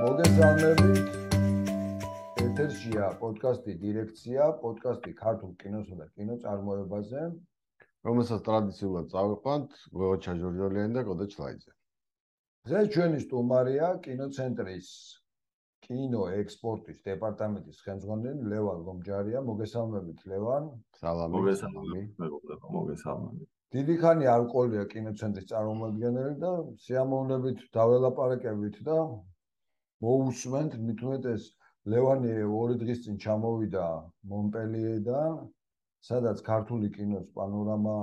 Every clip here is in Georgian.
მოგესალმებით. ეთერშია პოდკასტი დირექცია, პოდკასტი ქართულ კინოსა და კინოწარმოებაზე, რომელსაც ტრადიციულად წავიყვანთ გოჩა ჯორჯოლიანი და კოდა ჩლაიძე. დღეს ჩვენი სტუმარია კინოცენტრის კინო ექსპორტის დეპარტამენტის ხელმძღვანელი ლევან ლომჯარია. მოგესალმებით ლევან. სალამი. მოგესალმებით. მოგესალმებით. დიდი ხანი არ ყოლია კინოცენტრის წარმომადგენელი და სიამოვნებით დაველაპარაკებით და მოусვენთ მithumetes ლევანი ორი დღის წინ ჩამოვიდა მონპელიედან სადაც ქართული კინოს პანორამა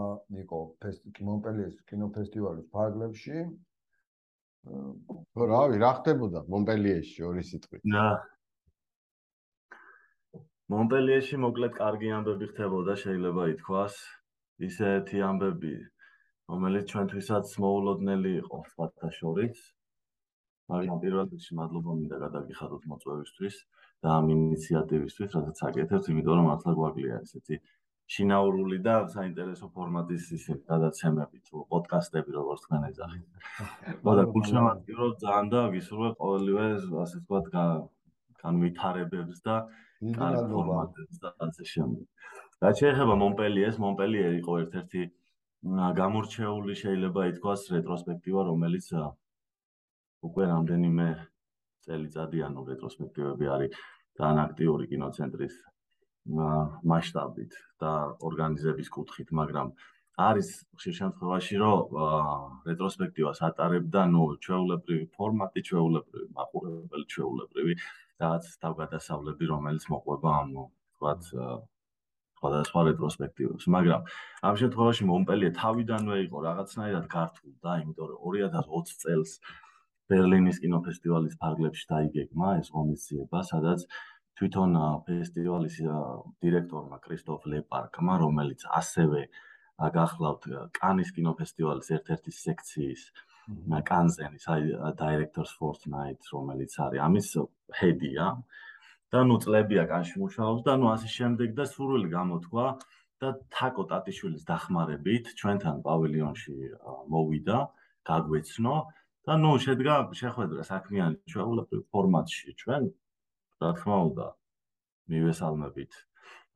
იყო მონპელიეს კინოფესტივალის ფარგლებში რავი რა ხდებოდა მონპელიეში ორი სიტყვით? და მონპელიეში მოკლედ კარგი ამბები ხდებოდა შეიძლება ითქვას. ისეთი ამბები რომელიც ჩვენთვისაც მოულოდნელი იყო სხვათა შორის მაგრამ პირველ რიგში მადლობა მინდა გადაგიხადოთ მოწვევისთვის და ამ ინიციატივისთვის, რასაც აკეთებთ, იმიტომ რომ მართლა გვაკლია ესეთი შინაურული და საინტერესო ფორმატის ისე გადაცემები თუ პოდკასტები როგორც თქვენ ეძახით. მოდა გულშემატკივრო ძალიან და ვისურვებ ყოველივე ასე ვთქვათ განვითარებებს და კარგ ფორმატებს და ასე შემდეგ. რაც შეეხება მონპელიეს, მონპელიე იყო ერთ-ერთი გამორჩეული შეიძლება ითქვას რეტროსპექტივა, რომელიც უკვე რამდენიმე წელიწადი ანუ რეტროსპექტივები არის ძალიან აქტიური კინოცენტრის მასშტაბით და ორგანიზების კუთხით, მაგრამ არის ხშირ შემთხვევაში რომ რეტროსპექტივას ატარებდა ნუ ჩვეულებრივი ფორმატი, ჩვეულებრივი მაყურებელი, ჩვეულებრივი რაც თავგადასავლები, რომელიც მოყვება ამ თქვათ სხვადასხვა რეტროსპექტივებს, მაგრამ ამ შემთხვევაში მონპელიე თავიდანვე იყო რაღაცნაირად გართულ და იმიტომ რომ 2020 წელს ბერლინის კინოფესტივალის ფარგლებში დაიგეგმა ეს ღონისძიება, სადაც თვითონ ფესტივალის დირექტორმა კრისტოფ ლეპარკმა, რომელიც ასევე გახლავთ კანის კინოფესტივალის ერთ-ერთი სექციის კანზენის დირექტორს ფორტნაით, რომელიც არის ამის ჰედია. და ნუ წლებია კანში მუშაობს და ნუ ასე შემდეგ და სურვილი გამოთქვა და თაკო ტატიშვილის დახმარებით ჩვენთან პავილიონში მოვიდა, გაგვეცნო და ნუ შედგა შეხვედრა საქმიანი ჩვეულებრივ ფორმატში ჩვენ რა თქმა უნდა მივესალმებით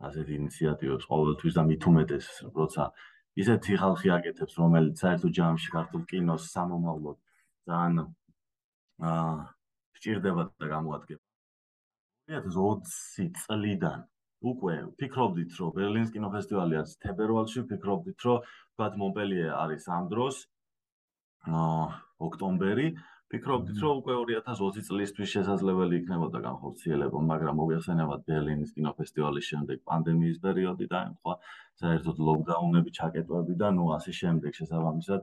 ასეთ ინიციატივებს ყოველთვის და უმეტეს როცა ისეთი ხალხი აკეთებს რომელიც საერთო ჯამში ქართულ კინოს სამომავლოდ ძალიან აა სჭირდება და გამოადგება. 2020 წლიდან უკვე ფიქრობდით რომ ბერლინის კინოფესტივალი არის თებერვალში ფიქრობდით რომ თქვათ მონპელიე არის ამ დროს ოქტომბერი. ფიქრობდით რომ უკვე 2020 წლისთვის შესაძლებელი იქნებოდა განხორციელება მაგრამ მოიხსენებათ ბერლინის კინოფესტივალის შემდეგ პანდემიის პერიოდი და ახლა საერთოდ ლოკდაუნები ჩაკეტვები და ნუ ასე შემდეგ შესაბამისად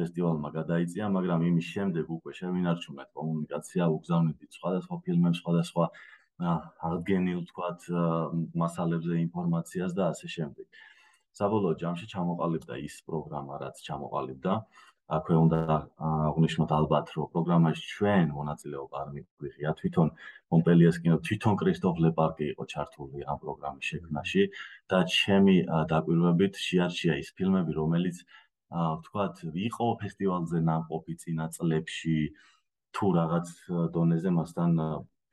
ფესტივალმა გადაიწია მაგრამ იმის შემდეგ უკვე შევინარჩუნეთ კომუნიკაცია უგზავნით სხვადასხვა ფილმებს სხვადასხვა აღდგენილ თქვათ მასალებზე ინფორმაციას და ასე შემდეგ. საბოლოო ჯამში ჩამოყალიბდა ის პროგრამა რაც ჩამოყალიბდა აქვე უნდა აღნიშნოთ ალბათ, რომ პროგრამაში ჩვენ მონაწილეობა არ მიგვიღია თვითონ მონპელიეს კინო, თვითონ კრისტოფ ლეპარკი იყო ჩართული ამ პროგრამის შექმნაში და ჩემი დაკვირვებით შეარჩია ის ფილმები, რომელიც ვთქვათ, იყო ფესტივალზე ნამყოფი წინა წლებში თუ რაღაც დონეზე მასთან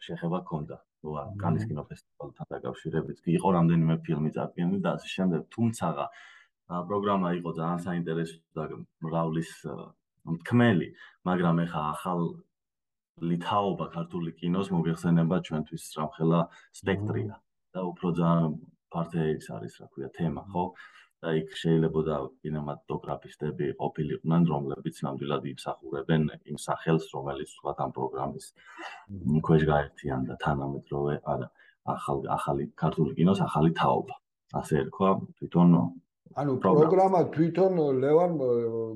შეხება ჰქონდა. ნუ კანის კინოფესტივალთან დაკავშირებით იყო რამდენიმე ფილმი წარდგენილი და ასე შემდეგ, თუმცა პროგრამა იყო ძალიან საინტერესო და მრავლის თქმელი, მაგრამ ეხა ახალ ლითაობა ქართული კინოს მოიხსენება ჩვენთვის რამხელა სპექტრია და უფრო ძალიან ფართეის არის, რა ქვია, თემა, ხო? და იქ შეიძლება და კინემატოგრაფისტები ყოფილიყვნენ, რომლებიც ნამდვილად იმსახურებენ იმ სახელს, რომელიც თქვა ამ პროგრამის ქვეშ გაერთიანდა თანამედროვე არა ახალ ახალი ქართული კინოს ახალი თაობა. ასე ერქვა თვითონ ანუ პროგრამა თვითონ ლევან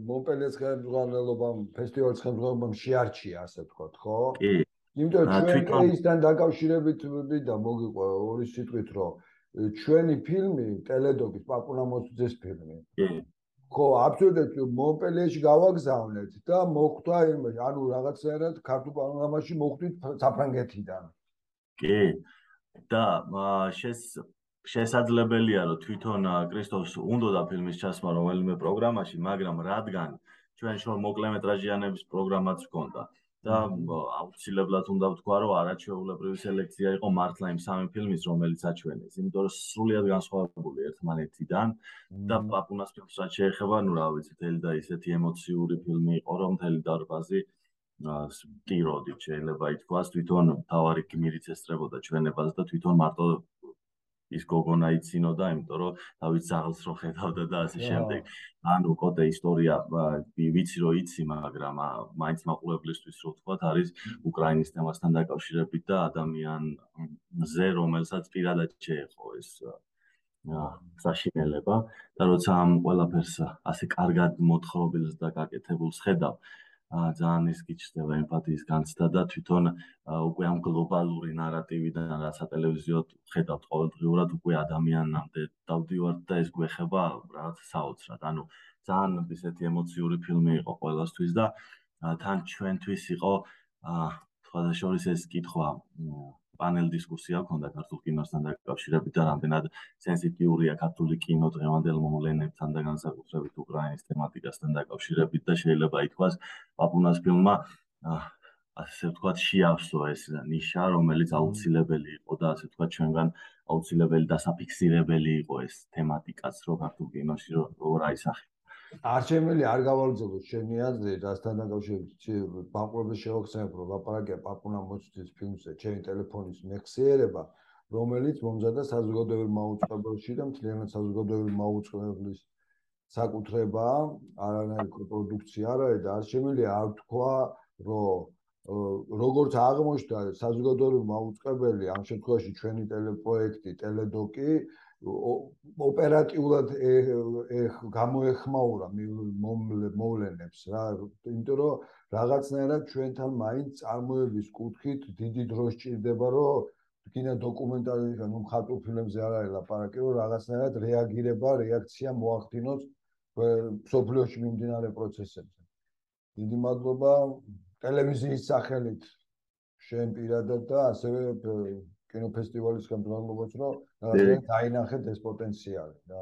მონპელიეს ხელმძღვანელობამ ფესტივალის ხელმძღვანელობამ შეარჩია ასე ვთქვათ ხო? კი. იმიტომ ჩვენ კეისთან დაკავშირებით და მოგიყვა ორი სიტყვით რომ ჩვენი ფილმი ტელედოგის პაპუნამოსძეს ფილმი. კი. ხო, აბსოლუტურად მონპელიეში გავაგზავნეთ და მოხვდა იმ ანუ რაღაცაერად ქართულ პანორამაში მოხვდით საფრანგეთიდან. კი. და შეს შესაძლებელია რომ თვითონ კრისტოფს უნდა და ფილმის ჩასმა რომელიმე პროგრამაში, მაგრამ რადგან ჩვენ შორ მოკლემეტრაჟიანების პროგრამაც ჰქონდა და აუცილებლად უნდა ვთქვა, რომ არაჩვეულებრივი სელექცია იყო მართლა იმ სამი ფილმის, რომელიც აჩვენეს, იმიტომ რომ სრულიად განსხვავებული ერთმანეთიდან და პაპუნას ფილმს რაც შეეხება, ну, რა ვიცი, თელი და ისეთი ემოციური ფილმი იყო, რომ თელი დარბაზი ტიროდი შეიძლება ითქვას, თვითონ თავარი გმირიც ესწრებოდა ჩვენებას და თვითონ მარტო ის გოგონა იცინოდა, იმიტომ რომ დავით ზაღლს რო ხედავდა და ასე შემდეგ. ანუ კოტე ისტორია ვიცი რომ იცი, მაგრამ მაინც მაყურებლისთვის რო ვთქვა, არის უკრაინის თემასთან დაკავშირებით და ადამიანზე, რომელსაც პირადად შეეხო ეს საშინელება და როცა ამ ყველაფერს ასე კარგად მოთხრობილს და გაკეთებულს ხედავ, ძალიან ის გიჩნდება ემპათიის განცდა და თვითონ უკვე ამ გლობალური ნარატივიდან რაც ატელევიზიოდ ხედავთ ყოველდღიურად უკვე ადამიანამდე დავდივართ და ეს გვეხება რაღაც საოცრად. ანუ ძალიან ისეთი ემოციური ფილმი იყო ყველასთვის და თან ჩვენთვის იყო აა სხვა შორის ეს კითხვა პანელ დისკუსია ქონდა ქართულ კინოსთან დაკავშირებით და რამდენად სენსიტიურია ქართული კინო დღევანდელ მოვლენებთან და განსაკუთრებით უკრაინის თემატიკასთან დაკავშირებით და შეიძლება ითქვას პაპუნას ფილმმა ასე ვთქვათ შეავსო ეს ნიშა რომელიც აუცილებელი იყო და ასე ვთქვათ ჩვენგან აუცილებელი დასაფიქსირებელი იყო ეს თემატიკაც რო ქართულ კინოში რო რაისახი არჩემელი არ გავალძებოთ შენი აზრი დასთან დაკავშირებით ბანკრობის შეოხსენებ რომ ლაპარაკია პაპუნა მოწვდის ფილმზე ჩემი ტელეფონის მეხსიერება რომელიც მომზადა საზოგადოებრივ მაუწყებელში და მთლიანად საზოგადოებრივ მაუწყებლის საკუთრება არანაირი კოპროდუქცია არა და არჩემელი არ თქვა რომ როგორც აღმოჩნდა საზოგადოებრივ მაუწყებელი ამ შემთხვევაში ჩვენი ტელეპროექტი ტელედოკი ოპერატიულად გამოეხმაურა მოვლენებს რა. იმიტომ რომ რაღაცნაირად ჩვენთან მაინც წარმოების კუთხით დიდი დრო სჭირდება რომ კინო დოკუმენტალიზება ნუ მხატვრულ ფილმებზე არ არის ლაპარაკი რომ რაღაცნაირად რეაგირება რეაქცია მოახდინოს სოფლიოში მიმდინარე პროცესებზე. დიდი მადლობა ტელევიზიის სახელით შენ პირადად და ასევე კინოფესტივალის გამგებლობას რომ დაინახეთ ეს პოტენციალი და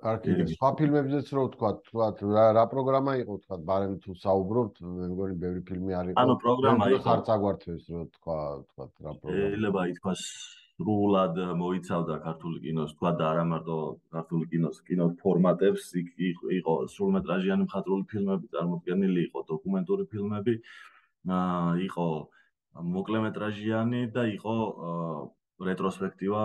კარგი სხვა ფილმებზეც რო ვთქვა თქვა რა პროგრამა იყო თქვა ბარემ თუ საუბრობთ მე მგონი ბევრი ფილმი არ იყო. ანუ პროგრამა იყო ხარ წაგვართვეს რო თქვა თქვა რა პროგრამა. შეიძლება ითქვას სრულად მოიცავდა ქართული კინოს თქვა და არა მარტო ქართული კინოს კინო ფორმატებს იყო სრულმეტრაჟიანი მხატვრული ფილმები წარმოდგენილი იყო დოკუმენტური ფილმები აა იყო მოკლემეტრაჟიანი და იყო რეტროსპექტივა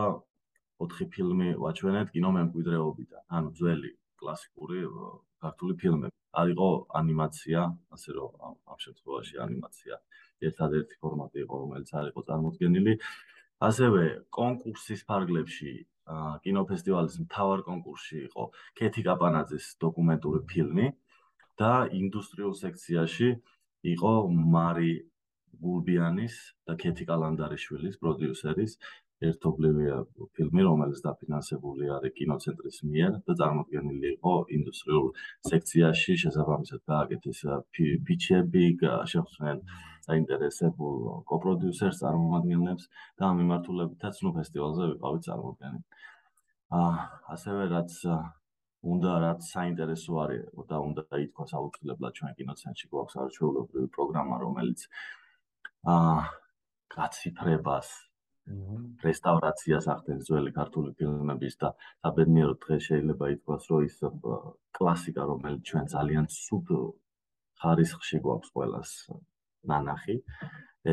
4 ფილმი ვაჩვენეთ კინო მემკვიდრეობიდან. ანუ ძველი კლასიკური ქართული ფილმები. არ იყო ანიმაცია, ასე რომ ამ შემთხვევაში ანიმაცია ერთადერთი ფორმატი იყო, რომელიც არ იყო წარმოქმნილი. ასევე კონკურსის ფარგლებში კინოფესტივალის მთავარ კონკურსში იყო კეთი კაპანაძის დოკუმენტური ფილმი და ინდუსტრიულ სექციაში იყო მარი გულბიანის და კეთი კალანდარიშვილის პროდიუსერის ერთობლივი ფილმი, რომელიც დაფინანსებული არის კინოცენტრის მიერ და წარმოქმნილი იყო ინდუსტრიულ სექციაში, შესაბამისად გააკეთეს ფიჩები, შეხვდნენ საინტერესებულ კოპროდიუსერს წარმოადგენლებს და ამ მიმართულებითაც ნუ ფესტივალზე ვიყავით წარმოქმნილი. აა ასევე რაც უნდა რაც საინტერესო არის და უნდა ითქვას აუცილებლად ჩვენ კინოცენტრში გვაქვს არჩეულებრივი პროგრამა, რომელიც აა გაციფრებას რესტავრაციას ახდენს ძველი ქართული ფილმების და საბედნიეროდ დღეს შეიძლება ითქვას, რომ ის კლასიკა, რომელიც ჩვენ ძალიან სუფ ხარისხში გვაქვს ყოველას ნანახი,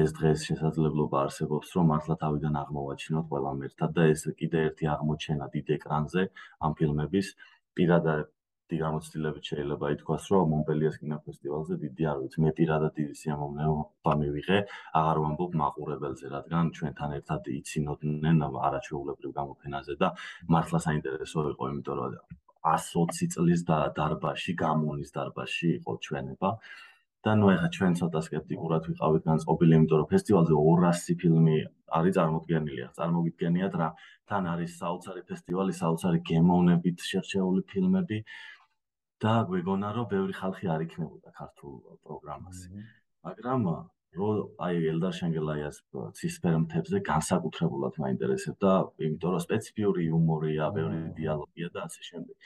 ეს დღეს შესაძლებლობა არსებობს, რომ მართლა თავიდან აღმოვაჩინოთ ყველამ ერთად და ეს კიდე ერთი აღმოჩენა დიდ ეკრანზე ამ ფილმების პირადად დიდი გამოცდილებით შეიძლება ითქვას, რომ მონპელიეს კინოფესტივალზე დიდი არ ვიცი, მეტი რა და დიდი სიამოვნეობა მივიღე, აღარ ვამბობ მაყურებელზე, რადგან ჩვენთან ერთად იცინოდნენ არაჩვეულებრივ გამოფენაზე და მართლა საინტერესო იყო, იმიტომ რომ 120 წლის დარბაში, გამონის დარბაში იყო ჩვენება. და ნუ ახლა ჩვენ ცოტა скеპტიკურად ვიყავით განწყობილი, იმიტომ რომ ფესტივალზე 200 ფილმი არის წარმოდგენილი, წარმოგიდგენიათ რა, თან არის საოცარი ფესტივალი, საოცარი გემოვნებით შერჩეული ფილმები და გვეგონა რომ ბევრი ხალხი არ იქნებოდა ქართულ პროგრამაზე. მაგრამ რო აი ელდარ შენგელაიას ცისფერმთებზე განსაკუთრებულად მაინტერესებდა, იმიტომ რომ სპეციფიური იუმორია, ბევრი დიალოგია და ასე შემდეგ.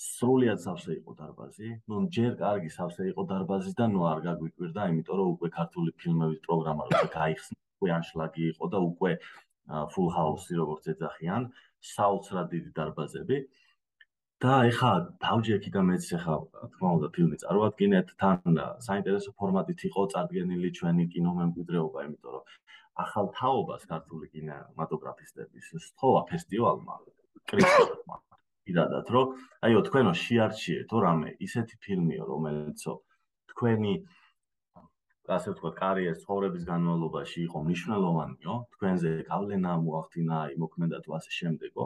სრულიად სავსე იყო დარბაზი. ნუ ჯერ კარგი სავსე იყო დარბაზი და ნუ არ გაგვიკვირდა, იმიტომ რომ უკვე ქართული ფილმების პროგრამა როცა გაიხსნა, უკვე ანშლაგი იყო და უკვე full house-ი როგორც ეძახიან, საოცრად დიდი დარბაზები. და ეხა დავჯექი და მეც ეხა თქმა უნდა ფილმი წარვადგინეთ, თან საინტერესო ფორმატით იყო წარდგენილი ჩვენი კინომემკვიდრეობა, იმიტომ რომ ახალ თაობას ქართული კინემატოგრაფისტების სთხოვა ფესტივალმა კრიტიკოსმა ირადად რომ აიო თქვენო შეარჩიეთო რამე. ისეთი ფილმიო რომელიცო თქვენი ასე ვთქვათ კარიერის ცხოვრების განმავლობაში იყო მნიშვნელოვანიო. თქვენზე გავლენა მოახდინა იმოქმედა თუ ასე შემდეგო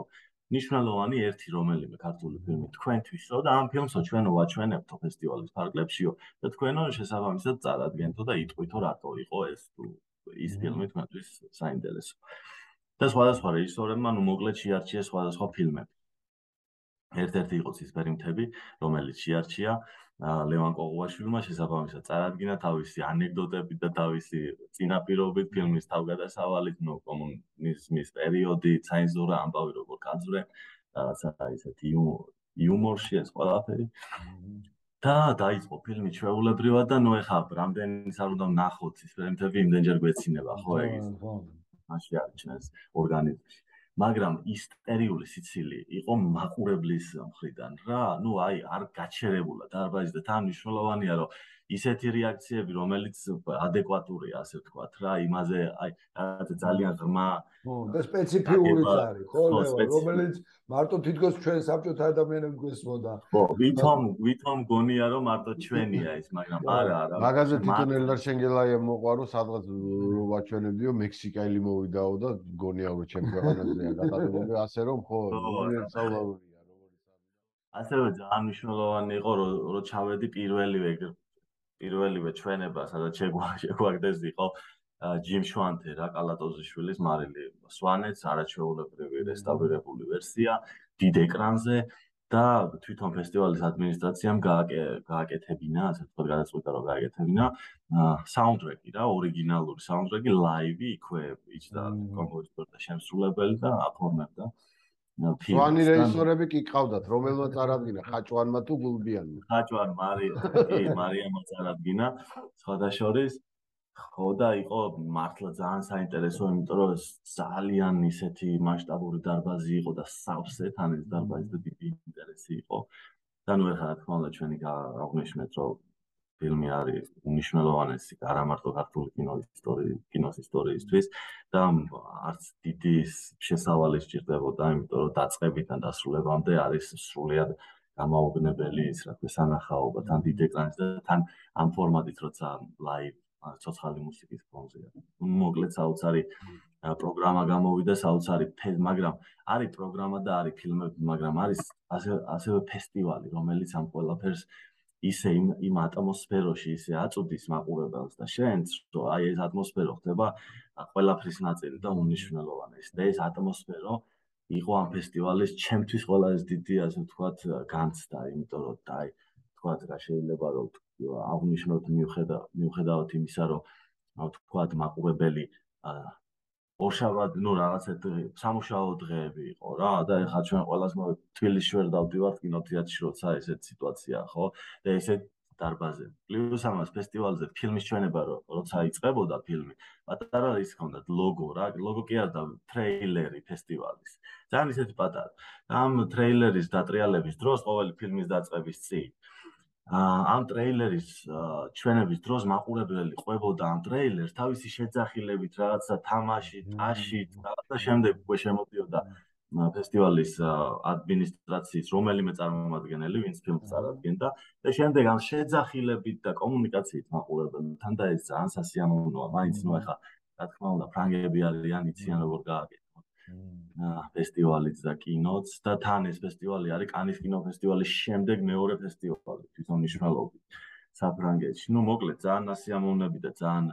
ნიშნულოვანი ერთი რომელიმე ქართული ფილმი თქვენთვისო და ამ ფილმსო ჩვენო ვაჩვენებთო ფესტივალის ფარგლებშიო და თქვენო შესაბამისად წარადგენთო და იტყვითო რატო იყო ეს თუ ის ფილმი თქვენთვის საინტერესო. და სხვადასხვა რეჟისორებმა ნუ მოკლედ შეარჩიეს სხვადასხვა ფილმები. ერთ-ერთი იყო ცისფერი მთები, რომელიც შეარჩია ლევან კოღუაშვილმა შესაბამისად წარადგინა თავისი ანეკდოტები და თავისი წინაპირობით ფილმის თავგადასავალით, ნუ კომუნიზმის პერიოდი, ცენზურა, ამბავი როგორ გაძვრე, რაღაცა ისეთი იუმორში ეს ყველაფერი. და დაიწყო ფილმი ჩვეულებრივად და ნუ ეხა რამდენი სარ უნდა ნახოთ ის ფილმები იმდენჯერ გვეცინება ხო ეგ ის? მაშინ არჩენს ორგანიზმში. მაგრამ ისტერიული სიცილი იყო მაყურებლის მხრიდან რა. ნუ აი არ გაჩერებულა დარბაზი და თან მნიშვნელოვანია რომ ისეთი რეაქციები, რომელიც ადეკვატურია, ასე ვთქვათ, რა, იმაზე, აი, რაღაცა ძალიან ღრმა. და სპეციფიურიც არის, ხო, რომელიც მარტო თითქოს ჩვენ საბჭოთა ადამიანებს გვესმოდა. ხო, ვითომ, ვითომ გონია, რომ მარტო ჩვენია ის, მაგრამ არა, არა. მაგაზე თვითონ ელდარ შენგელაია მოყვარო, სადღაც ვაჩვენებდიო, მექსიკელი მოვიდაო და გონია რომ ჩემ ქვეყანაზეა გადაღებული, ასე რომ ხო, უნივერსალურია, როგორც არის. ასევე ძალიან მნიშვნელოვანი იყო, რომ ჩავედი პირველივე პირველივე ჩვენება, სადაც შეგვაგდეს იყო ჯიმ შვანთე რა კალატოზიშვილის მარილი სვანეც არაჩვეულებრივი რესტავრირებული ვერსია დიდ ეკრანზე და თვითონ ფესტივალის ადმინისტრაციამ გააკეთებინა, ასე ვთქვათ, გადაწყვიტა რომ გააკეთებინა საუნდტრეკი რა, ორიგინალური საუნდტრეკი ლაივი იქვე იჭდა კომპოზიტორი და შემსრულებელი და აფორმებდა. სვანი რეჟისორები კი ყავდათ, რომელმა წარადგინა ხაჭვანმა თუ გულბიანმა? ხაჭვან მარია, კი, მარიამა წარადგინა. სხვადასხვის ხო და იყო მართლა ძალიან საინტერესო, იმიტომ რომ ძალიან ისეთი მასშტაბური დარბაზი იყო და სავსე თან ეს დარბაზი და დიდი ინტერესი იყო. და ნუ ეხლა რა თქმა უნდა ჩვენი აღნიშნეთ რომ ფილმი არის უნიშნელოვანესი არა მარტო ქართული კინოს ისტორიის კინოს ისტორიისთვის და არც დიდი შესავალი სჭირდებოდა იმიტომ რომ დაწყებიდან დასრულებამდე არის სრულიად გამაოგნებელი ის რა თქმა სანახაობა თან დიდ ეკრანზე და თან ამ ფორმატით როცა ლაივ ცოცხალი მუსიკის ფონზეა მოკლედ საოცარი პროგრამა გამოვიდა საოცარი მაგრამ არის პროგრამა და არის ფილმები მაგრამ არის ასე ასევე ფესტივალი რომელიც ამ ყველაფერს ისე იმ იმ ატმოსფეროში ისე აწუდის მაყურებელს და შენც რომ აი ეს ატმოსფერო ხდება ყველაფრის ნაწილი და უნიშნელოვანესი და ეს ატმოსფერო იყო ამ ფესტივალის ჩემთვის ყველაზე დიდი ასე ვთქვათ განცდა იმიტომ რომ და აი ვთქვათ რა შეიძლება რომ აღნიშნოთ მიუხედავ მიუხედავად იმისა რომ ვთქვათ მაყურებელი ორშაბათ, ну, რაღაცა სამუშაო დღეები იყო რა და ეხლა ჩვენ ყველას თბილისში ვერ დავდივართ კინოთეატრში, როცა ესეთ სიტუაციაა, ხო? და ესეთ დარბაზე. პლუს ამას ფესტივალზე ფილმის ჩვენება როცა იწყებოდა ფილმი, პატარა ის ჰქონდა ლოგო რა, ლოგო კი არა და ტრეილერი ფესტივალის. ძალიან ისეთი პატარა. ამ ტრეილერის დატრიალების დროს ყოველი ფილმის დაწყების წინ ამ ტრეილერის ჩვენების დროს მაყურებელი ყვებოდა ამ ტრეილერს თავისი შეძახილებით რაღაცა თამაში, ტაში, რაღაცა შემდეგ უკვე შემოდიოდა ფესტივალის ადმინისტრაციის რომელიმე წარმომადგენელი, ვინც ფილმს წარადგენდა და შემდეგ ამ შეძახილებით და კომუნიკაციით მაყურებელთან და ეს ძალიან სასიამოვნოა, მაინც ნუ ახლა რა თქმა უნდა ფრანგები არიან, იციან როგორ გააკეთეს ფესტივალიც და კინოც და თან ეს ფესტივალი არის კანის კინოფესტივალის შემდეგ მეორე ფესტივალი თვითონ მნიშვნელობით საფრანგეთში. ნუ მოკლედ ძალიან ასიამოვნები და ძალიან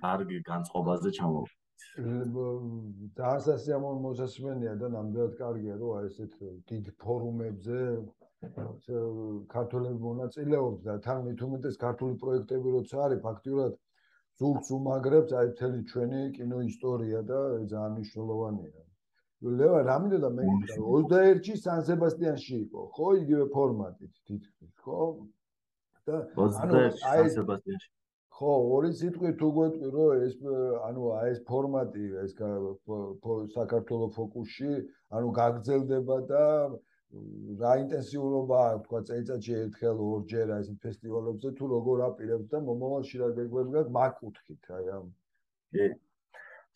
კარგი განწყობაზე ჩამოვიდა. ძალიან ასიამოვნო მოსასმენია და ნამდვილად კარგია რომ აი ესეთ დიდ ფორუმებზე ქართულები მონაწილეობს და თან მით უმეტეს ქართული პროექტები როცა არის ფაქტიურად ზურგს უმაგრებს აი მთელი ჩვენი კინოისტორია და ძალიან მნიშვნელოვანია. ლევა რა მინდოდა მე 21-ში სან სებასტიანში იყო ხო? იგივე ფორმატით თითქმის ხო? და ანუ აი სებასტიანში. ხო ორი სიტყვი თუ გვეტყვი რომ ეს ანუ აი ეს ფორმატი ეს საქართველოს ფოკუსში ანუ გაგრძელდება და რა ინტენსიურობა აქვს თქვა წელიწადში ერთხელ ორჯერ აი ეს ფესტივალებზე თუ როგორ აპირებთ და მომავალში რა გეგვებგათ მაგკუთხით აი ამ. კი.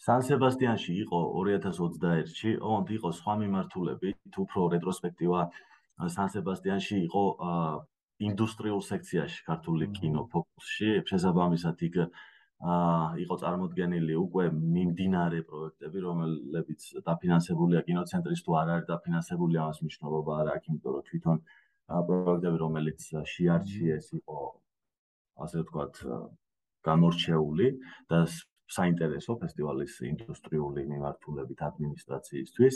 სან სებასტიანში იყო 2021-ში, ოღონდ იყო სხვა მიმართულები, თუ უფრო რეტროსპექტივა სან სებასტიანში იყო ინდუსტრიულ სექციაში ქართული კინო ფოკუსში, შესაბამისად იქ იყო წარმოქმნილი უკვე მიმდინარე პროექტები, რომლებიც დაფინანსებულია კინოცენტრის თუ არ არის დაფინანსებული, ამას მნიშვნელობა არ აქვს, იმიტომ რომ თვითონ პროექტები, რომელიც შეარჩიეს, იყო ასე ვთქვათ, გამორჩეული და საინტერესო ფესტივალის ინდუსტრიული მიმართულებით ადმინისტრაციისთვის.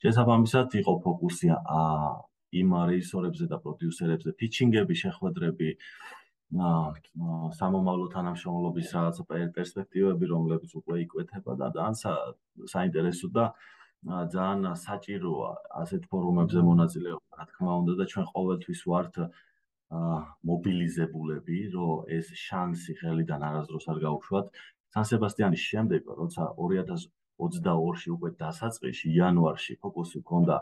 შესაბამისად იყო ფოკუსი ა იმ რეჟისორებზე და პროდიუსერებზე ფიჩინგები, შეხვედრები, სამომავლო თანამშრომლობის რაღაც პერსპექტივები, რომლებიც უკვე იკვეთება და ძალიან საინტერესო და ძალიან საჭიროა ასეთ ფორუმებზე მონაწილეობა, რა თქმა უნდა და ჩვენ ყოველთვის ვართ მობილიზებულები, რომ ეს შანსი ხელიდან არასდროს არ გაუშვათ სან სებასტიანის შემდეგ, როცა 2022-ში უკვე დასაწყისში იანვარში ფოკუსი ჰქონდა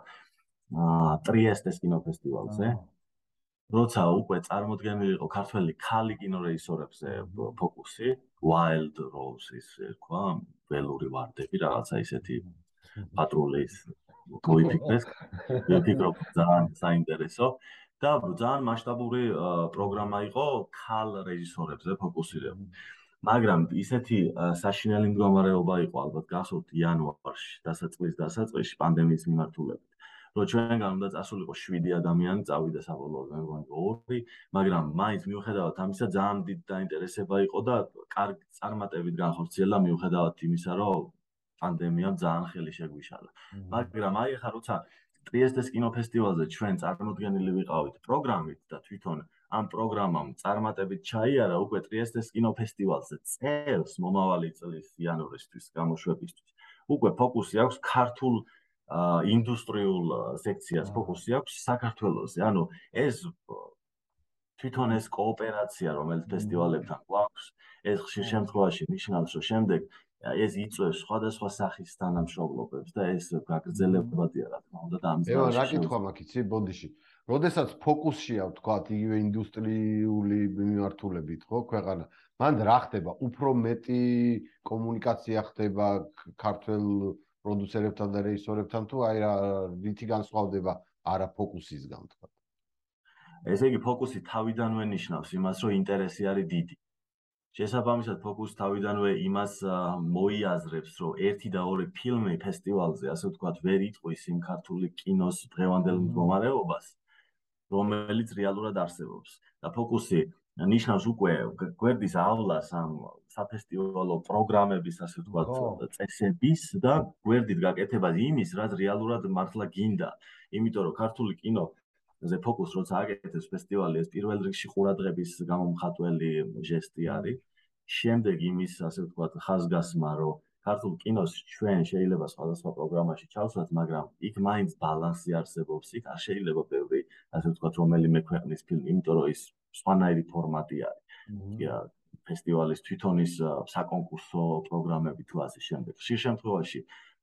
აა ტრიესტეს კინოფესტივალზე. როცა უკვე წარმოდგენილი იყო ქართველი ქალი კინორეჟისორებზე ფოკუსი, Wild Roses, თქვა, ველური ვარდები, რაღაცა ისეთი პატრულის მოიფიქრეს. ვიფიქრობ ძალიან საინტერესო და ძალიან მასშტაბური პროგრამა იყო ქალ რეჟისორებზე ფოკუსირებული. მაგრამ ისეთი საშინელი მდგომარეობა იყო ალბათ გახსოვთ იანვარში დასაწყის დასაწყისში პანდემიის მიმართულებით რომ ჩვენგან უნდა წასულიყო 7 ადამიანი წავიდა საბოლოოდ მე მგონი 2 მაგრამ მაინც მიუხედავად ამისა ძალიან დიდი დაინტერესება იყო და კარგი წარმატებით განხორციელდა მიუხედავად იმისა რომ პანდემიამ ძალიან ხელი შეგვიშალა მაგრამ აი ახლა როცა ტრიესტეს კინოფესტივალზე ჩვენ წარმოდგენილი ვიყავით პროგრამით და თვითონ ამ პროგრამამ წარმატებით ჩაიარა უკვე ტრიესტეს კინოფესტივალზე წელს მომავალი წლის იანვრისთვის გამოშვებისთვის. უკვე ფოკუსი აქვს ქართულ ინდუსტრიულ სექციას, ფოკუსი აქვს საქართველოსზე. ანუ ეს თვითონ ეს კოოპერაცია, რომელიც ფესტივალებთან გვაქვს, ეს ხშირ შემთხვევაში ნიშნავს, რომ შემდეგ ეს იწვევს სხვადასხვა სახის თანამშრომლობებს და ეს გაგრძელებადია, რა თქმა უნდა, და ამის გამო. ევა, რა კითხვა მაქვს, იცი, ბოდიში. როდესაც ფოკუსია ვთქვათ იგივე ინდუსტრიული მიმართულებით ხო ქვეყანა მან რა ხდება უფრო მეტი კომუნიკაცია ხდება ქართულ პროდიუსერებთან და რეჟისორებთან თუ აი რა რითი განსხვავდება არა ფოკუსისგან ვთქვათ ესე იგი ფოკუსი თავიდანვე ნიშნავს იმას რომ ინტერესი არის დიდი. შესაბამისად ფოკუსი თავიდანვე იმას მოიაზრებს რომ ერთი და ორი ფილმი ფესტივალზე ასე ვთქვათ ვერ იტყვის იმ ქართული კინოს დღევანდელ მდგომარეობას რომელიც რეალურად არსებობს. და ფოკუსი ნიშნავს უკვე გვერდის ავლას ამ საფესტივალო პროგრამების ასე ვთქვათ წესების და გვერდით გაკეთებას იმის რაც რეალურად მართლა გინდა. იმიტომ რომ ქართული კინო ზე ფოკუს როცა აკეთებს ფესტივალი ეს პირველ რიგში ყურადღების გამომხატველი ჟესტი არის. შემდეგ იმის ასე ვთქვათ ხაზგასმა რომ ქართულ კინოს ჩვენ შეიძლება სხვადასხვა პროგრამაში ჩავსვათ, მაგრამ იქ მაინც ბალანსი არსებობს, იქ არ შეიძლება ბევრი, ასე ვთქვათ, რომელიმე ქვეყნის ფილმი, იმიტომ რომ ის სხვანაირი ფორმატი არის. კი რა, ფესტივალის თვითონ ის საკონკურსო პროგრამები თუ ასე შემდეგ. ხშირ შემთხვევაში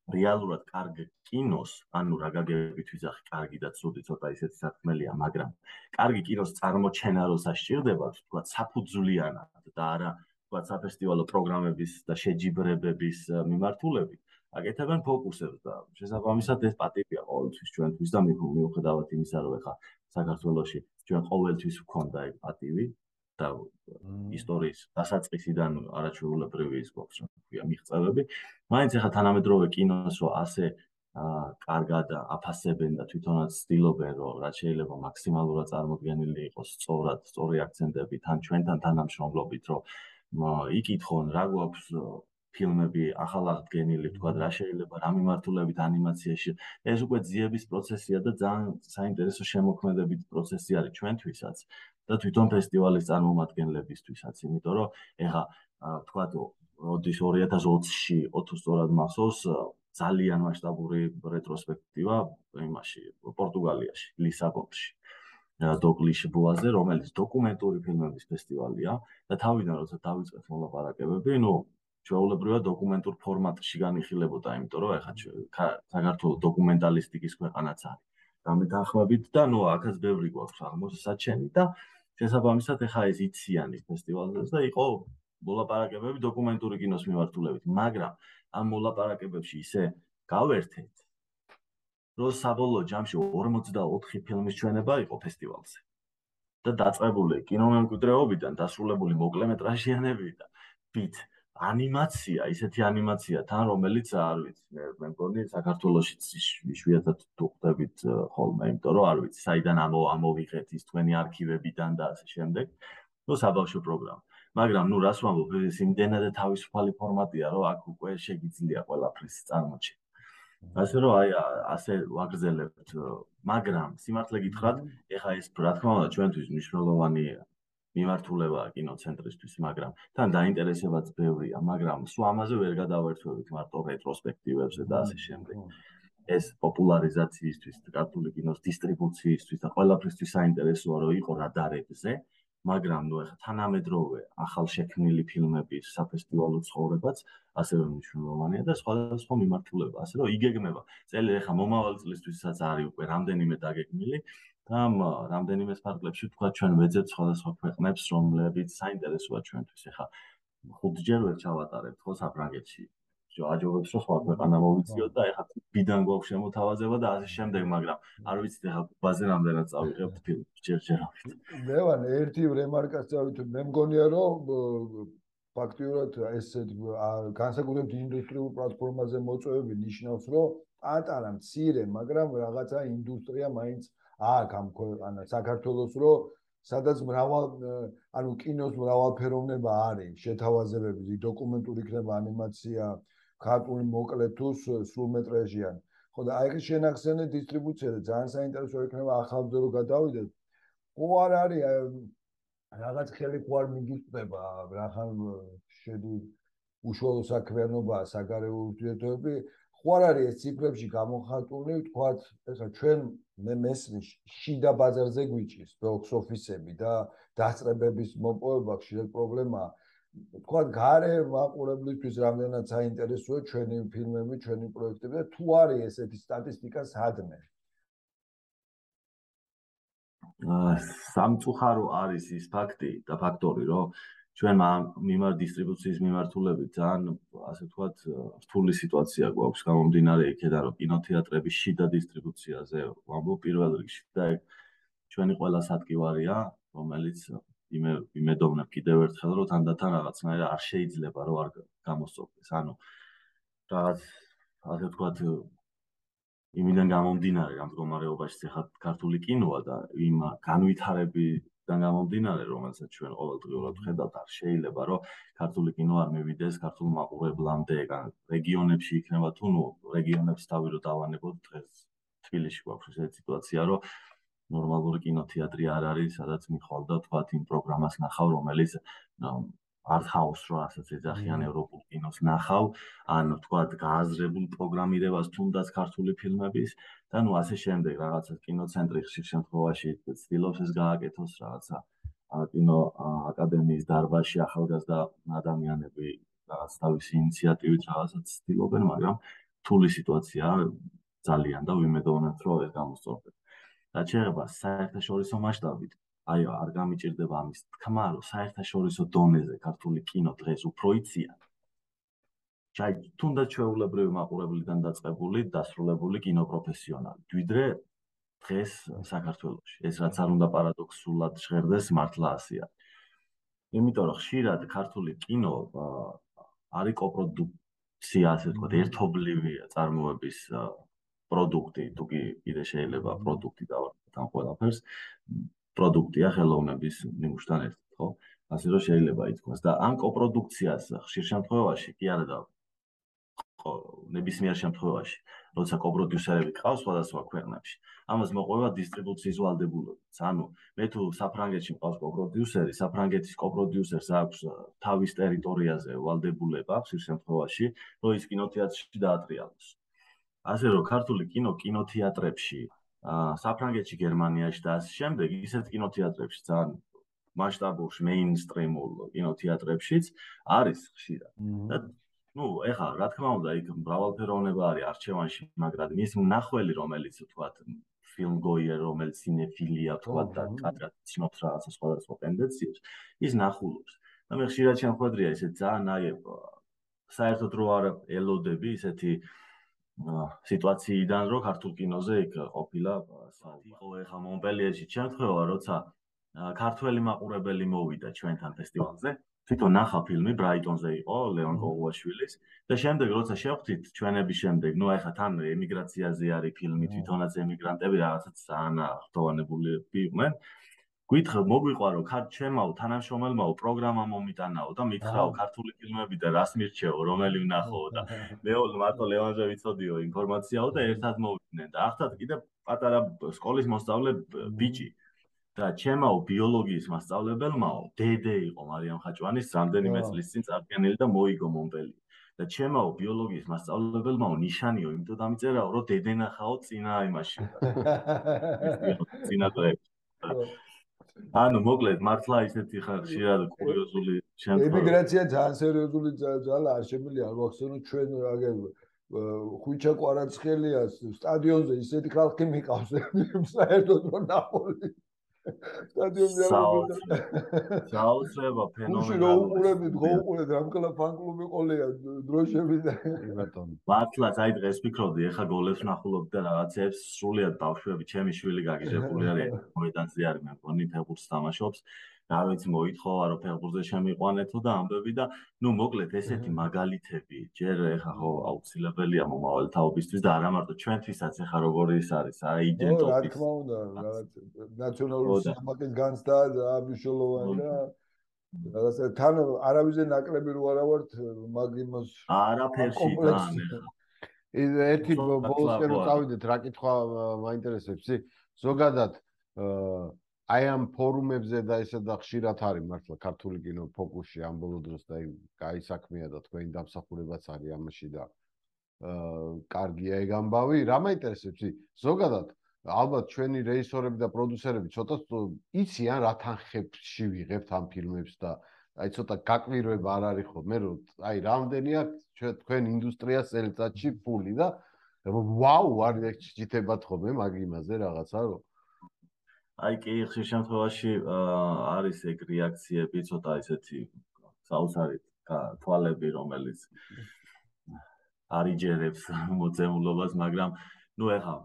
რეალურად კარგ კინოს, ანუ რა გაგებით ვიზახი, კარგი და ცუდი ცოტა ისეთი სათქმელია, მაგრამ კარგი კინოს წარმოჩენა რო სასჭირდება, თქვა საფუძვლიანად და არა თქვა საფესტივალო პროგრამების და შეჯიბრებების მიმართულებით აკეთებენ ფოკუსებს და შესაბამისად ეს პატივია ყოველთვის ჩვენთვის და მიუხედავად იმისა რომ ეხა საქართველოსში ჩვენ ყოველთვის ვქონდა ეგ პატივი და ისტორიის დასაწყისიდან არაჩვეულებრივი ის გვაქვს რა ქვია მიღწევები. მაინც ეხა თანამედროვე კინოს რო ასე აა კარგად აფასებენ და თვითონაც ცდილობენ რომ რაც შეიძლება მაქსიმალურად წარმოგვიდგენილი იყოს სწორად სწორი აქცენტები თან ჩვენთან თანამშრომლობით რომ იკითხონ რა გვაქვს ფილმები ახალგენილი თქვა რა შეიძლება რა მიმართულებით ანიმაციაში ეს უკვე ძიების პროცესია და ძალიან საინტერესო შემოქმედებით პროცესი არის ჩვენთვისაც და თვითონ ფესტივალის წარმომადგენლებისთვისაც იმიტომ რომ ეხა თქვა როდის 2020-ში ოთო სწორად მახსოვს ძალიან მასშტაბური რეტროსპექტივა იმაში პორტუგალიაში, ლისაბონში. დოკლიშ ბუაზე, რომელიც დოკუმენტური ფილმების ფესტივალია და თავიდან როცა დავიწყეთ მოლაპარაკებები, ну, ჩვეულებრივად დოკუმენტურ ფორმატში განიხილებოდა, იმიტომ რომ ეხლა საქართველოს დოკუმენტალისტიკის ქვეყანაც არის. გამეთანხმებით და ну, აქაც ბევრი გვაქვს აღმოსაჩენი და შესაბამისად ეხლა ეს იციანი ფესტივალზე და იყო მოლაპარაკებები დოკუმენტური კინოს მიმართულებით, მაგრამ ამ მოლაპარაკებებში ისე გავერთეთ რომ საბოლოო ჯამში 44 ფილმის ჩვენება იყო ფესტივალზე. და დაწყებული კინომემკვიდრეობიდან დასრულებული მოკლემეტრაჟიანები და ვით ანიმაცია, ისეთი ანიმაცია თან რომელიც არ ვიცი, მე მე მგონი საქართველოსიც იშვიათად თუ ხვდებით ხოლმე, იმიტომ რომ არ ვიცი, საიდან ამო ამოვიღეთ ის თქვენი არქივებიდან და ასე შემდეგ. ნუ საბავშვო პროგრამა. მაგრამ ნუ რას ვამბობ, ეს იმდენად თავისუფალი ფორმატია, რომ აქ უკვე შეგიძლია ყველაფრის წარმოჩენა. ასე რომ აი ასე ვაგრძელებთ მაგრამ სიმართლე გითხრათ ეხა ეს რა თქმა უნდა ჩვენთვის მნიშვნელოვანი მიმართულებაა კინოცენტრისთვის მაგრამ თან დაინტერესებაც ბევრია მაგრამ სულ ამაზე ვერ გადავერთვებით მარტო რეტროსპექტივებზე და ასე შემდეგ ეს პოპულარიზაციისთვის კათოლიკ კინოს დისტრიბუციისთვის და ყველაფრისთვის საინტერესოა რომ იყო რადარებზე მაგრამ ნუ ახლა თანამედროვე ახალშექმნილი ფილმების საფესტივალო ცხოვრებაც ასევე მნიშვნელოვანია და სხვადასხვა მიმართულება, ასე რომ იგეგმება. წელი ახლა მომავალ წლისთვისაც არის უკვე რამდენიმე დაგეგმილი და რამდენიმე სპარკლებში თქვა ჩვენ ვეძებთ სხვადასხვა ქვეყნებს, რომლებიც საინტერესოა ჩვენთვის. ახლა ხუთჯერ ვერ ჩავატარებთ ხო საფრანგეთში აჯობებს რომ სხვა ქვეყანა მოვიწიოთ და ეხლა ბიდან გვაქვს შემოთავაზება და ასე შემდეგ, მაგრამ არ ვიცით ეხლა ბაზე რამდენად წავიღებთ ფილმს ჯერჯერობით. ლევან, ერთი რემარკას წავით, მე მგონია რომ ფაქტიურად ესეთ განსაკუთრებით ინდუსტრიულ პლატფორმაზე მოწვევები ნიშნავს, რომ პატარა მცირე, მაგრამ რაღაცა ინდუსტრია მაინც აქ ამ ქვეყანა საქართველოს რომ სადაც მრავალ ანუ კინოს მრავალფეროვნება არის, შეთავაზებები, დოკუმენტური იქნება ანიმაცია, ქართული მოკლე თუ სრულმეტრაჟიანი. ხო და აი ეს შენახსენე დისტრიბუცია და ძალიან საინტერესო იქნება ახალზე რომ გადავიდეთ. ხო არ არის რაღაც ხელი ხო არ მიგიწდება, რახან შედი უშუალო საქმიანობა, საგარეო ურთიერთობები, ხო არ არის ეს ციფრებში გამოხატული, თქვათ, ეხლა ჩვენ მე მესმის შიდა ბაზარზე გვიჭის ბოქს ოფისები და დასწრებების მოპოვება ხშირად პრობლემაა. თქვა გარე მაყურებლისთვის რამდენად საინტერესოა ჩვენი ფილმები, ჩვენი პროექტები და თუ არის ესეთი სტატისტიკა სადმე. აა სამწუხარო არის ის ფაქტი და ფაქტორი, რომ ჩვენ მიმართ დისტრიბუციის მიმართულებით ძალიან ასე ვთქვათ რთული სიტუაცია გვაქვს გამომდინარე იქიდან რომ კინოთეატრების შიდა დისტრიბუციაზე ვამბობ პირველ რიგში და ჩვენი ყველა სადგივარია რომელიც იმე იმედოვნებ კიდევ ერთხელ რომ თანდათან რაღაცნაირად არ შეიძლება რომ არ გამოსწორდეს. ანუ რაღაც ასე ვთქვათ იმიდან გამომდინარე ამ მდგომარეობაში ახლა ქართული კინოა და იმ განვითარებიდან გამომდინარე რომელსაც ჩვენ ყოველდღიურად ხედავთ არ შეიძლება რომ ქართული კინო არ მივიდეს ქართულ მაყურებლამდე რეგიონებში იქნება თუ ნუ რეგიონებს თავი რო დავანებოთ დღეს თბილისში გვაქვს ესეთი სიტუაცია რომ ნორმალური კინოთეატრი არ არის, სადაც მიხვალდა თქვა იმ პროგრამას ნახავ, რომელიც house რო ასაც ეძახიან ევროპულ კინოს ნახავ, ან თქვა გააზრებულ პროგრამირებას თუნდაც ქართული ფილმების და ნუ ასე შემდეგ რაღაცა კინოცენტრი ხშირ შემთხვევაში ცდილობს ეს გააკეთოს რაღაცა კინო აკადემიის დარბაზში ახალგაზრდა ადამიანები რაღაც თავისი ინიციატივით რაღაცა ცდილობენ, მაგრამ თული სიტუაციაა ძალიან და ვიმედოვნებ რომ ეს გამოსწორდება. რაც შეეხება საერთაშორისო მასშტაბით, აი არ გამიჭirdება ამის თქმა, რომ საერთაშორისო დონეზე ქართული კინო დღეს უფრო იციან. ჩაი თუნდაც ჩვეულებრივი მაყურებლიდან დაწყებული დასრულებული კინოპროფესიონალი. ვიდრე დღეს საქართველოში. ეს რაც არ უნდა პარადოქსულად ჟღერდეს, მართლა ასია. იმიტომ რომ ხშირად ქართული კინო არის კოპროდუქცია, ასე ვთქვათ, ერთობლივია წარმოების პროდუქტი, თუ კი კიდე შეიძლება პროდუქტი დავარქვა თან ყველაფერს, პროდუქტია ხელოვნების ნიმუშთან ერთად, ხო? ასე რომ შეიძლება ითქვას და ამ კოპროდუქციას ხშირ შემთხვევაში კი არა და ხო, ნებისმიერ შემთხვევაში, როცა კოპროდიუსერები ყავს სხვადასხვა ქვეყნებში, ამას მოყვება დისტრიბუციის ვალდებულება. ანუ მე თუ საფრანგეთში მყავს კოპროდიუსერი, საფრანგეთის კოპროდიუსერს აქვს თავის ტერიტორიაზე ვალდებულება ხშირ შემთხვევაში, რომ ის კინოთეატრში დაატრიალოს. ასე რომ ქართული კინო კინოთეატრებში საფრანგეთში, გერმანიაში და ასე შემდეგ ისეთ კინოთეატრებში ძალიან მასშტაბურში, მეინსტრიმულ კინოთეატრებშიც არის ხშირად. და ну, ეხლა რა თქმა უნდა, იქ მრავალფეროვნება არის არჩევანში, მაგრამ ის მნახველი, რომელიც თქვათ ფილმ გოიერ, რომელიც სინეფილია, თქვათ და კადრად ცნობს რაღაცა სხვადასხვა ტენდენციებს, ის ნახულობს. და მე ხშირად შემოხვედრია ისე ძალიან აი საერთოდ რო არ ელოდები ისეთი სიტუაციიდან, რომ ქართულ კინოზე იქ ყოფილა საათი. ხო, ეხლა მონპელიეში შემთხვევა, როცა ქართველი მაყურებელი მოვიდა ჩვენთან ფესტივალზე. თვითონ ნახა ფილმი ბრაიტონზე იყო ლეონ კოღუაშვილის და შემდეგ როცა შევხვდით ჩვენების შემდეგ, ну ეხა თან ემიგრაციაზე არის ფილმი თვითონაც ემიგრანტები რაღაცა ძალიან ხტოვანებული იყვნენ. გითხრა მოგვიყვარო ქარ ჩემაო თანამშრომელმაო პროგრამა მომიტანაო და მითხრაო ქართული ფილმები და რას მირჩეო რომელი ვნახო და მე მარტო ლევანზე ვიცოდიო ინფორმაციაო და ერთად მოვიდნენ და ახლა კიდე პატარა სკოლის მოსწავლე ბიჭი. და ჩემაო ბიოლოგიის მასწავლებელმაო დედე იყო მარიამ ხაჭვანის რამდენიმე წლის წინ წარგენილი და მოიგო მონპელი და ჩემაო ბიოლოგიის მასწავლებელმაო ნიშანიო იმიტომ დამიწერაო რომ დედე ნახაო წინა იმაში. წინა დღეებში ანუ მოკლედ მართლა ისეთი ხარში რა კურიოზული შემთხვევა. ემიგრაცია ძალიან სერიოზული ძალა არ შემიძლია არ ვახსენო ჩვენ აგერ ხუჩა კვარაცხელია სტადიონზე ისეთი ხალხი მიყავს საერთოდ რომ ნაპოლი სტადიონზე არ საოცრება ფენომენალური. უში რო უყურებთ, რო უყურებთ რამ კლა ფან კლუბი ყოლია დროშები და ბატონო. მართლა აი დღეს ფიქრობდი, ეხა გოლებს ნახულობ და რაღაცებს სრულიად ბავშვები, ჩემი შვილი გაგიჟებული არის, მოედანზე არის მე მგონი ფეხბურთს თამაშობს. რა ვიცი მოითხოვა რომ ფეხბურთზე შემიყვანეთო და ამბები და ნუ მოკლედ ესეთი მაგალითები ჯერ ეხა ხო აუცილებელია მომავალი თაობისთვის და არა მარტო ჩვენთვისაც ეხა როგორი ის არის აი იდენტოფი რა თქმა უნდა რაღაც ნაციონალური სამაკის განცდა ამიშოლოვანი და რაღაცა თან არავიზე ნაკლები რო არა ვართ მაგ იმას არაფერში თან ერთი ბოლოსკენ რო წავიდეთ რა კითხვა მაინტერესებს. ზოგადად აა აი ამ ფორუმებზე და ესა და ხშირად არის მართლა ქართული კინო ფოკუსში ამ ბოლო დროს და აი გაისაქმია და თქვენი დამსახურებაც არის ამაში და აა კარგია ეგ ამბავი რა მაინტერესებს ზოგადად ალბათ ჩვენი რეჟისორები და პროდიუსერები ცოტა იციან რა თანხებში ვიღებთ ამ ფილმებს და აი ცოტა გაკვირვება არ არის ხო? მე რომ აი რამდენია თქვენ ინდუსტრიას წელიწადში ფული და ვაუ არის ჩიტებათ ხოლმე მაგ იმაზე რაღაცა რომ აი კი ხშირ შემთხვევაში არის ეგ რეაქციები ცოტა ისეთი საოცარი თვალები რომელიც არიჯერებს მოწემულობას მაგრამ ნუ ეხა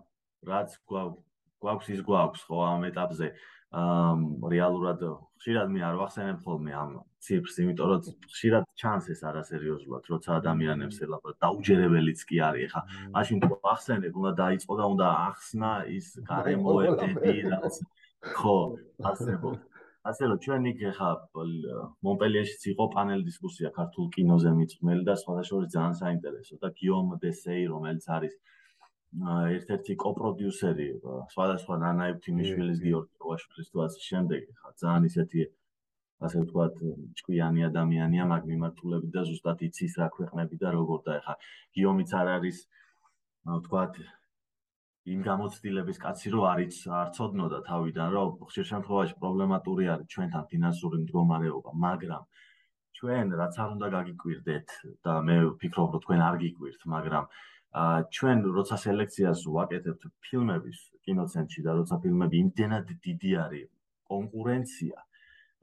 რაც გვაქვს ის გვაქვს ხო ამ ეტაპზე. ამ რეალურად ხშირად მე არ ვახსენებ ხოლმე ამ ციფრს იმიტომ რომ ხშირად ჩანს ეს არასერიოზულად როცა ადამიანებს ელაპარაკ დაუჯერებელიც კი არის ეხა მაშინ თუ ახსენებ უნდა დაიწყო და უნდა ახსნა ის გარემოებები რაც ხო, ასებო. ასე რომ ჩვენ იქ ხა მონპელიეშიც იყო პანელ დისკუსია ქართულ კინოზე მიწყმელი და სხვადასხვა ძალიან საინტერესო და გიომ დესეი რომელიც არის ერთ-ერთი კოპროდიუსერი სხვადასხვა ნანაებ თიმიშვილის გიორგი როაშვილის თუ ასე შემდეგ ხა ძალიან ისეთი ასე ვთქვათ ჭკვიანი ადამიანია მაგ მიმართულებით და ზუსტად იცის რა ქვეყნები და როგორ და ხა გიომიც არ არის ვთქვათ იმ გამოცდილების კაცი რო არის არწოდნოდა თავიდან რომ ხშირ შემთხვევაში პრობლემატური არის ჩვენთან ფინანსური მდგომარეობა მაგრამ ჩვენ რაც არ უნდა გაგიკვირდეთ და მე ვფიქრობ რომ თქვენ არ გიკვირთ მაგრამ ჩვენ როცა სელექციას ვაკეთებთ ფილმების კინოცენტრში და როცა ფილმები იმდენად დიდი არის კონკურენცია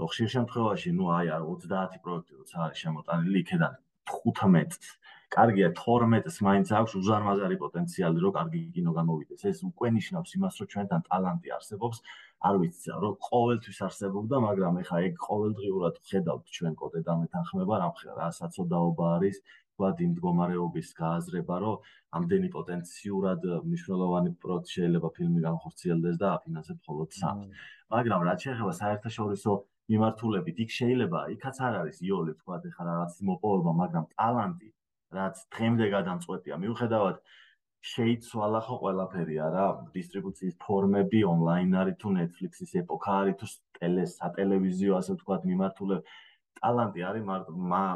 რომ ხშირ შემთხვევაში ნუ აი 30 პროექტი როცა არის შემოტანილი იქიდან 15 კარგია 12-ს მაინც აქვს უზარმაზარი პოტენციალი რომ კარგი კინო გამოვიდეს. ეს უკვე ნიშნავს იმას, რომ ჩვენთან ტალანტი არსებობს. არ ვიცი, რომ ყოველთვის არსებობდა, მაგრამ ეხა ეგ ყოველდღიურად ხედავთ ჩვენ კოდე და მეთანხმება რა საწოდაობა არის, ვთქვათ, იმ მდგომარეობის გააზრება, რომ ამდენი პოტენციურად მნიშვნელოვანი პროექტი შეიძლება ფილმი განხორციელდეს და აფინანსებ მხოლოდ სამს. მაგრამ რაც შეეხება საერთაშორისო მიმართულებით, იქ შეიძლება იქაც არ არის იოლი, ვთქვათ, ეხა რაღაც მოპოვება, მაგრამ ტალანტი რაც დღემდე გადამწყვეტია. მიუხედავად შეიცვალა ხო ყველაფერი არა? დისტრიბუციის ფორმები ონლაინ არის თუ Netflix-ის ეპოქა არის თუ ტელე სატელევიზიო ასე ვთქვათ მიმართულე. ტალანტი არის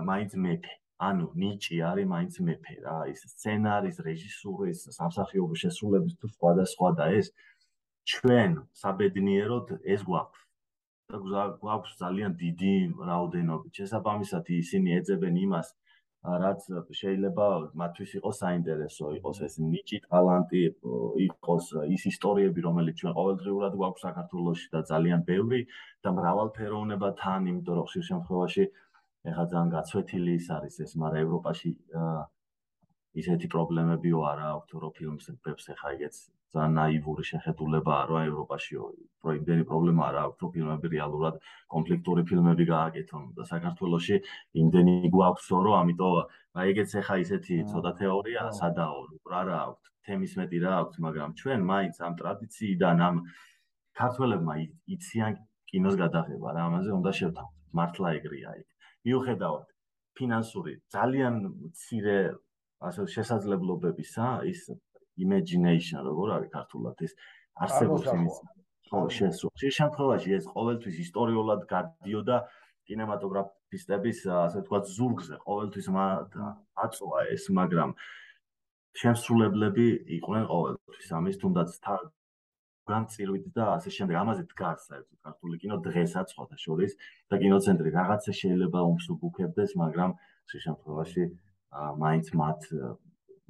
მაინც მეფე. ანუ ნიჭი არის მაინც მეფე რა, ის სცენარის, რეჟისურის, სამსახიობო შესრულების თუ სხვადასხვა და ეს ჩვენ საბედნიეროდ ეს გვაქვს. და გვაქვს ძალიან დიდი რაოდენობით. შესაბამისად ისინი ეძებენ იმას, რაც შეიძლება მათთვის იყოს საინტერესო, იყოს ეს ნიჭი, ტალანტი, იყოს ის ისტორიები, რომელიც ჩვენ ყოველდღიურად გვაქვს საქართველოში და ძალიან ბევრი და მრავალფეროვნება თან, იმიტომ რომ ხშირ შემთხვევაში ეხლა ძალიან გაცვეთილი ის არის ეს, მაგრამ ევროპაში ისეთი პრობლემებიო არა აქვს, რომ ფილმებს ეხლა იგეც ძალიან ნაივური შეხედულებაა, რომ ევროპაში პროიმდენი პრობლემა არა აქვს, რომ ფილმები რეალურად კონფლიქტური ფილმები გააკეთონ და საქართველოში იმდენი გვაქვსო, რომ ამიტომ აი ეგეც ეხა ისეთი ცოტა თეორია სადაო, რა რა აქვს, თემის მეტი რა აქვს, მაგრამ ჩვენ მაინც ამ ტრადიციიდან ამ ქართველებმა იციან კინოს გადაღება რა, ამაზე უნდა შევთავაზოთ. მართლა ეგრეა იქ. მიუხედავად ფინანსური ძალიან მცირე ასე შესაძლებლობებისა, ის imagination როგორ არის ქართულად ეს არსებობს იმის ხო შესო. შე შემთხვევაში ეს ყოველთვის ისტორიულად გადიოდა კინემატოგრაფისტების ასე ვთქვათ ზურგზე, ყოველთვის აწვა ეს, მაგრამ შემსრულებლები იყვნენ ყოველთვის ამის თუნდაც განწირვით და ასე შემდეგ ამაზე დგას საერთოდ ქართული კინო დღესაც ხოთა შორის და კინოცენტრი რაღაცა შეიძლება უმსუბუქებდეს, მაგრამ შე შემთხვევაში მაინც მათ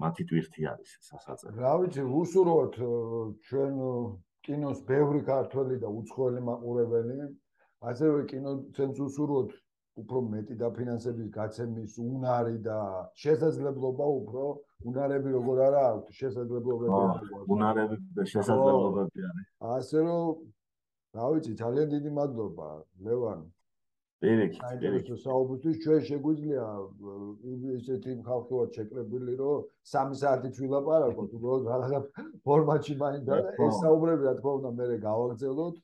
მათი ტვირთი არის სასაწერ. რა ვიცი, უსურვოთ ჩვენ კინოს ბევრი ქართველი და უცხოელი მაყურებელი, ასევე კინოცენს უსურვოთ უფრო მეტი დაფინანსების გაცემის უნარი და შესაძლებლობა უფრო. უნარები როგორ არა აქვს შესაძლებლობები აქვს უნარები შესაძლებლობები არის. ასე რომ რა ვიცი ძალიან დიდი მადლობა ლევან პირიქით პირიქით საუბრისთვის ჩვენ შეგვიძლია ესეთი ხალხი ვარ შეკრებილი რომ 3 საათით ვილაპარაკოთ უბრალოდ რაღაცა ფორმატში მაინდა ეს საუბრები რა თქმა უნდა მე გავაგზავნოთ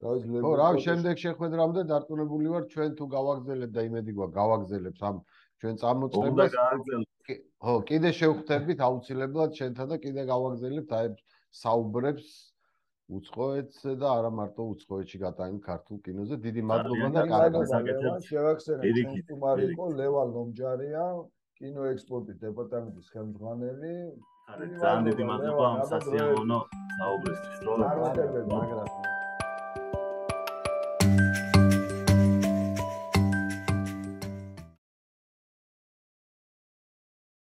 ხო რა შემდეგ შეხვედრამდე დარწმუნებული ვარ ჩვენ თუ გავაგზავნებთ და იმედი გვაქვს გავაგზავნებთ ამ ჩვენ წამოწმებას. ხო კიდე შევხვდებით აუცილებლად ჩვენთან და კიდე გავაგზავნებთ აი საუბრებს უცხოეთზე და არა მარტო უცხოეთში გატანილ ქართულ კინოზე. დიდი მადლობა და კარგი საკეთებს. შევახსენე ჩვენ თუმარი იყო ლევან ლომჯარია, კინოექსპორტის დეპარტამენტის ხელმძღვანელი. ძალიან დიდი მადლობა ამ სასიამოვნო საუბრისთვის. რა მაგრამ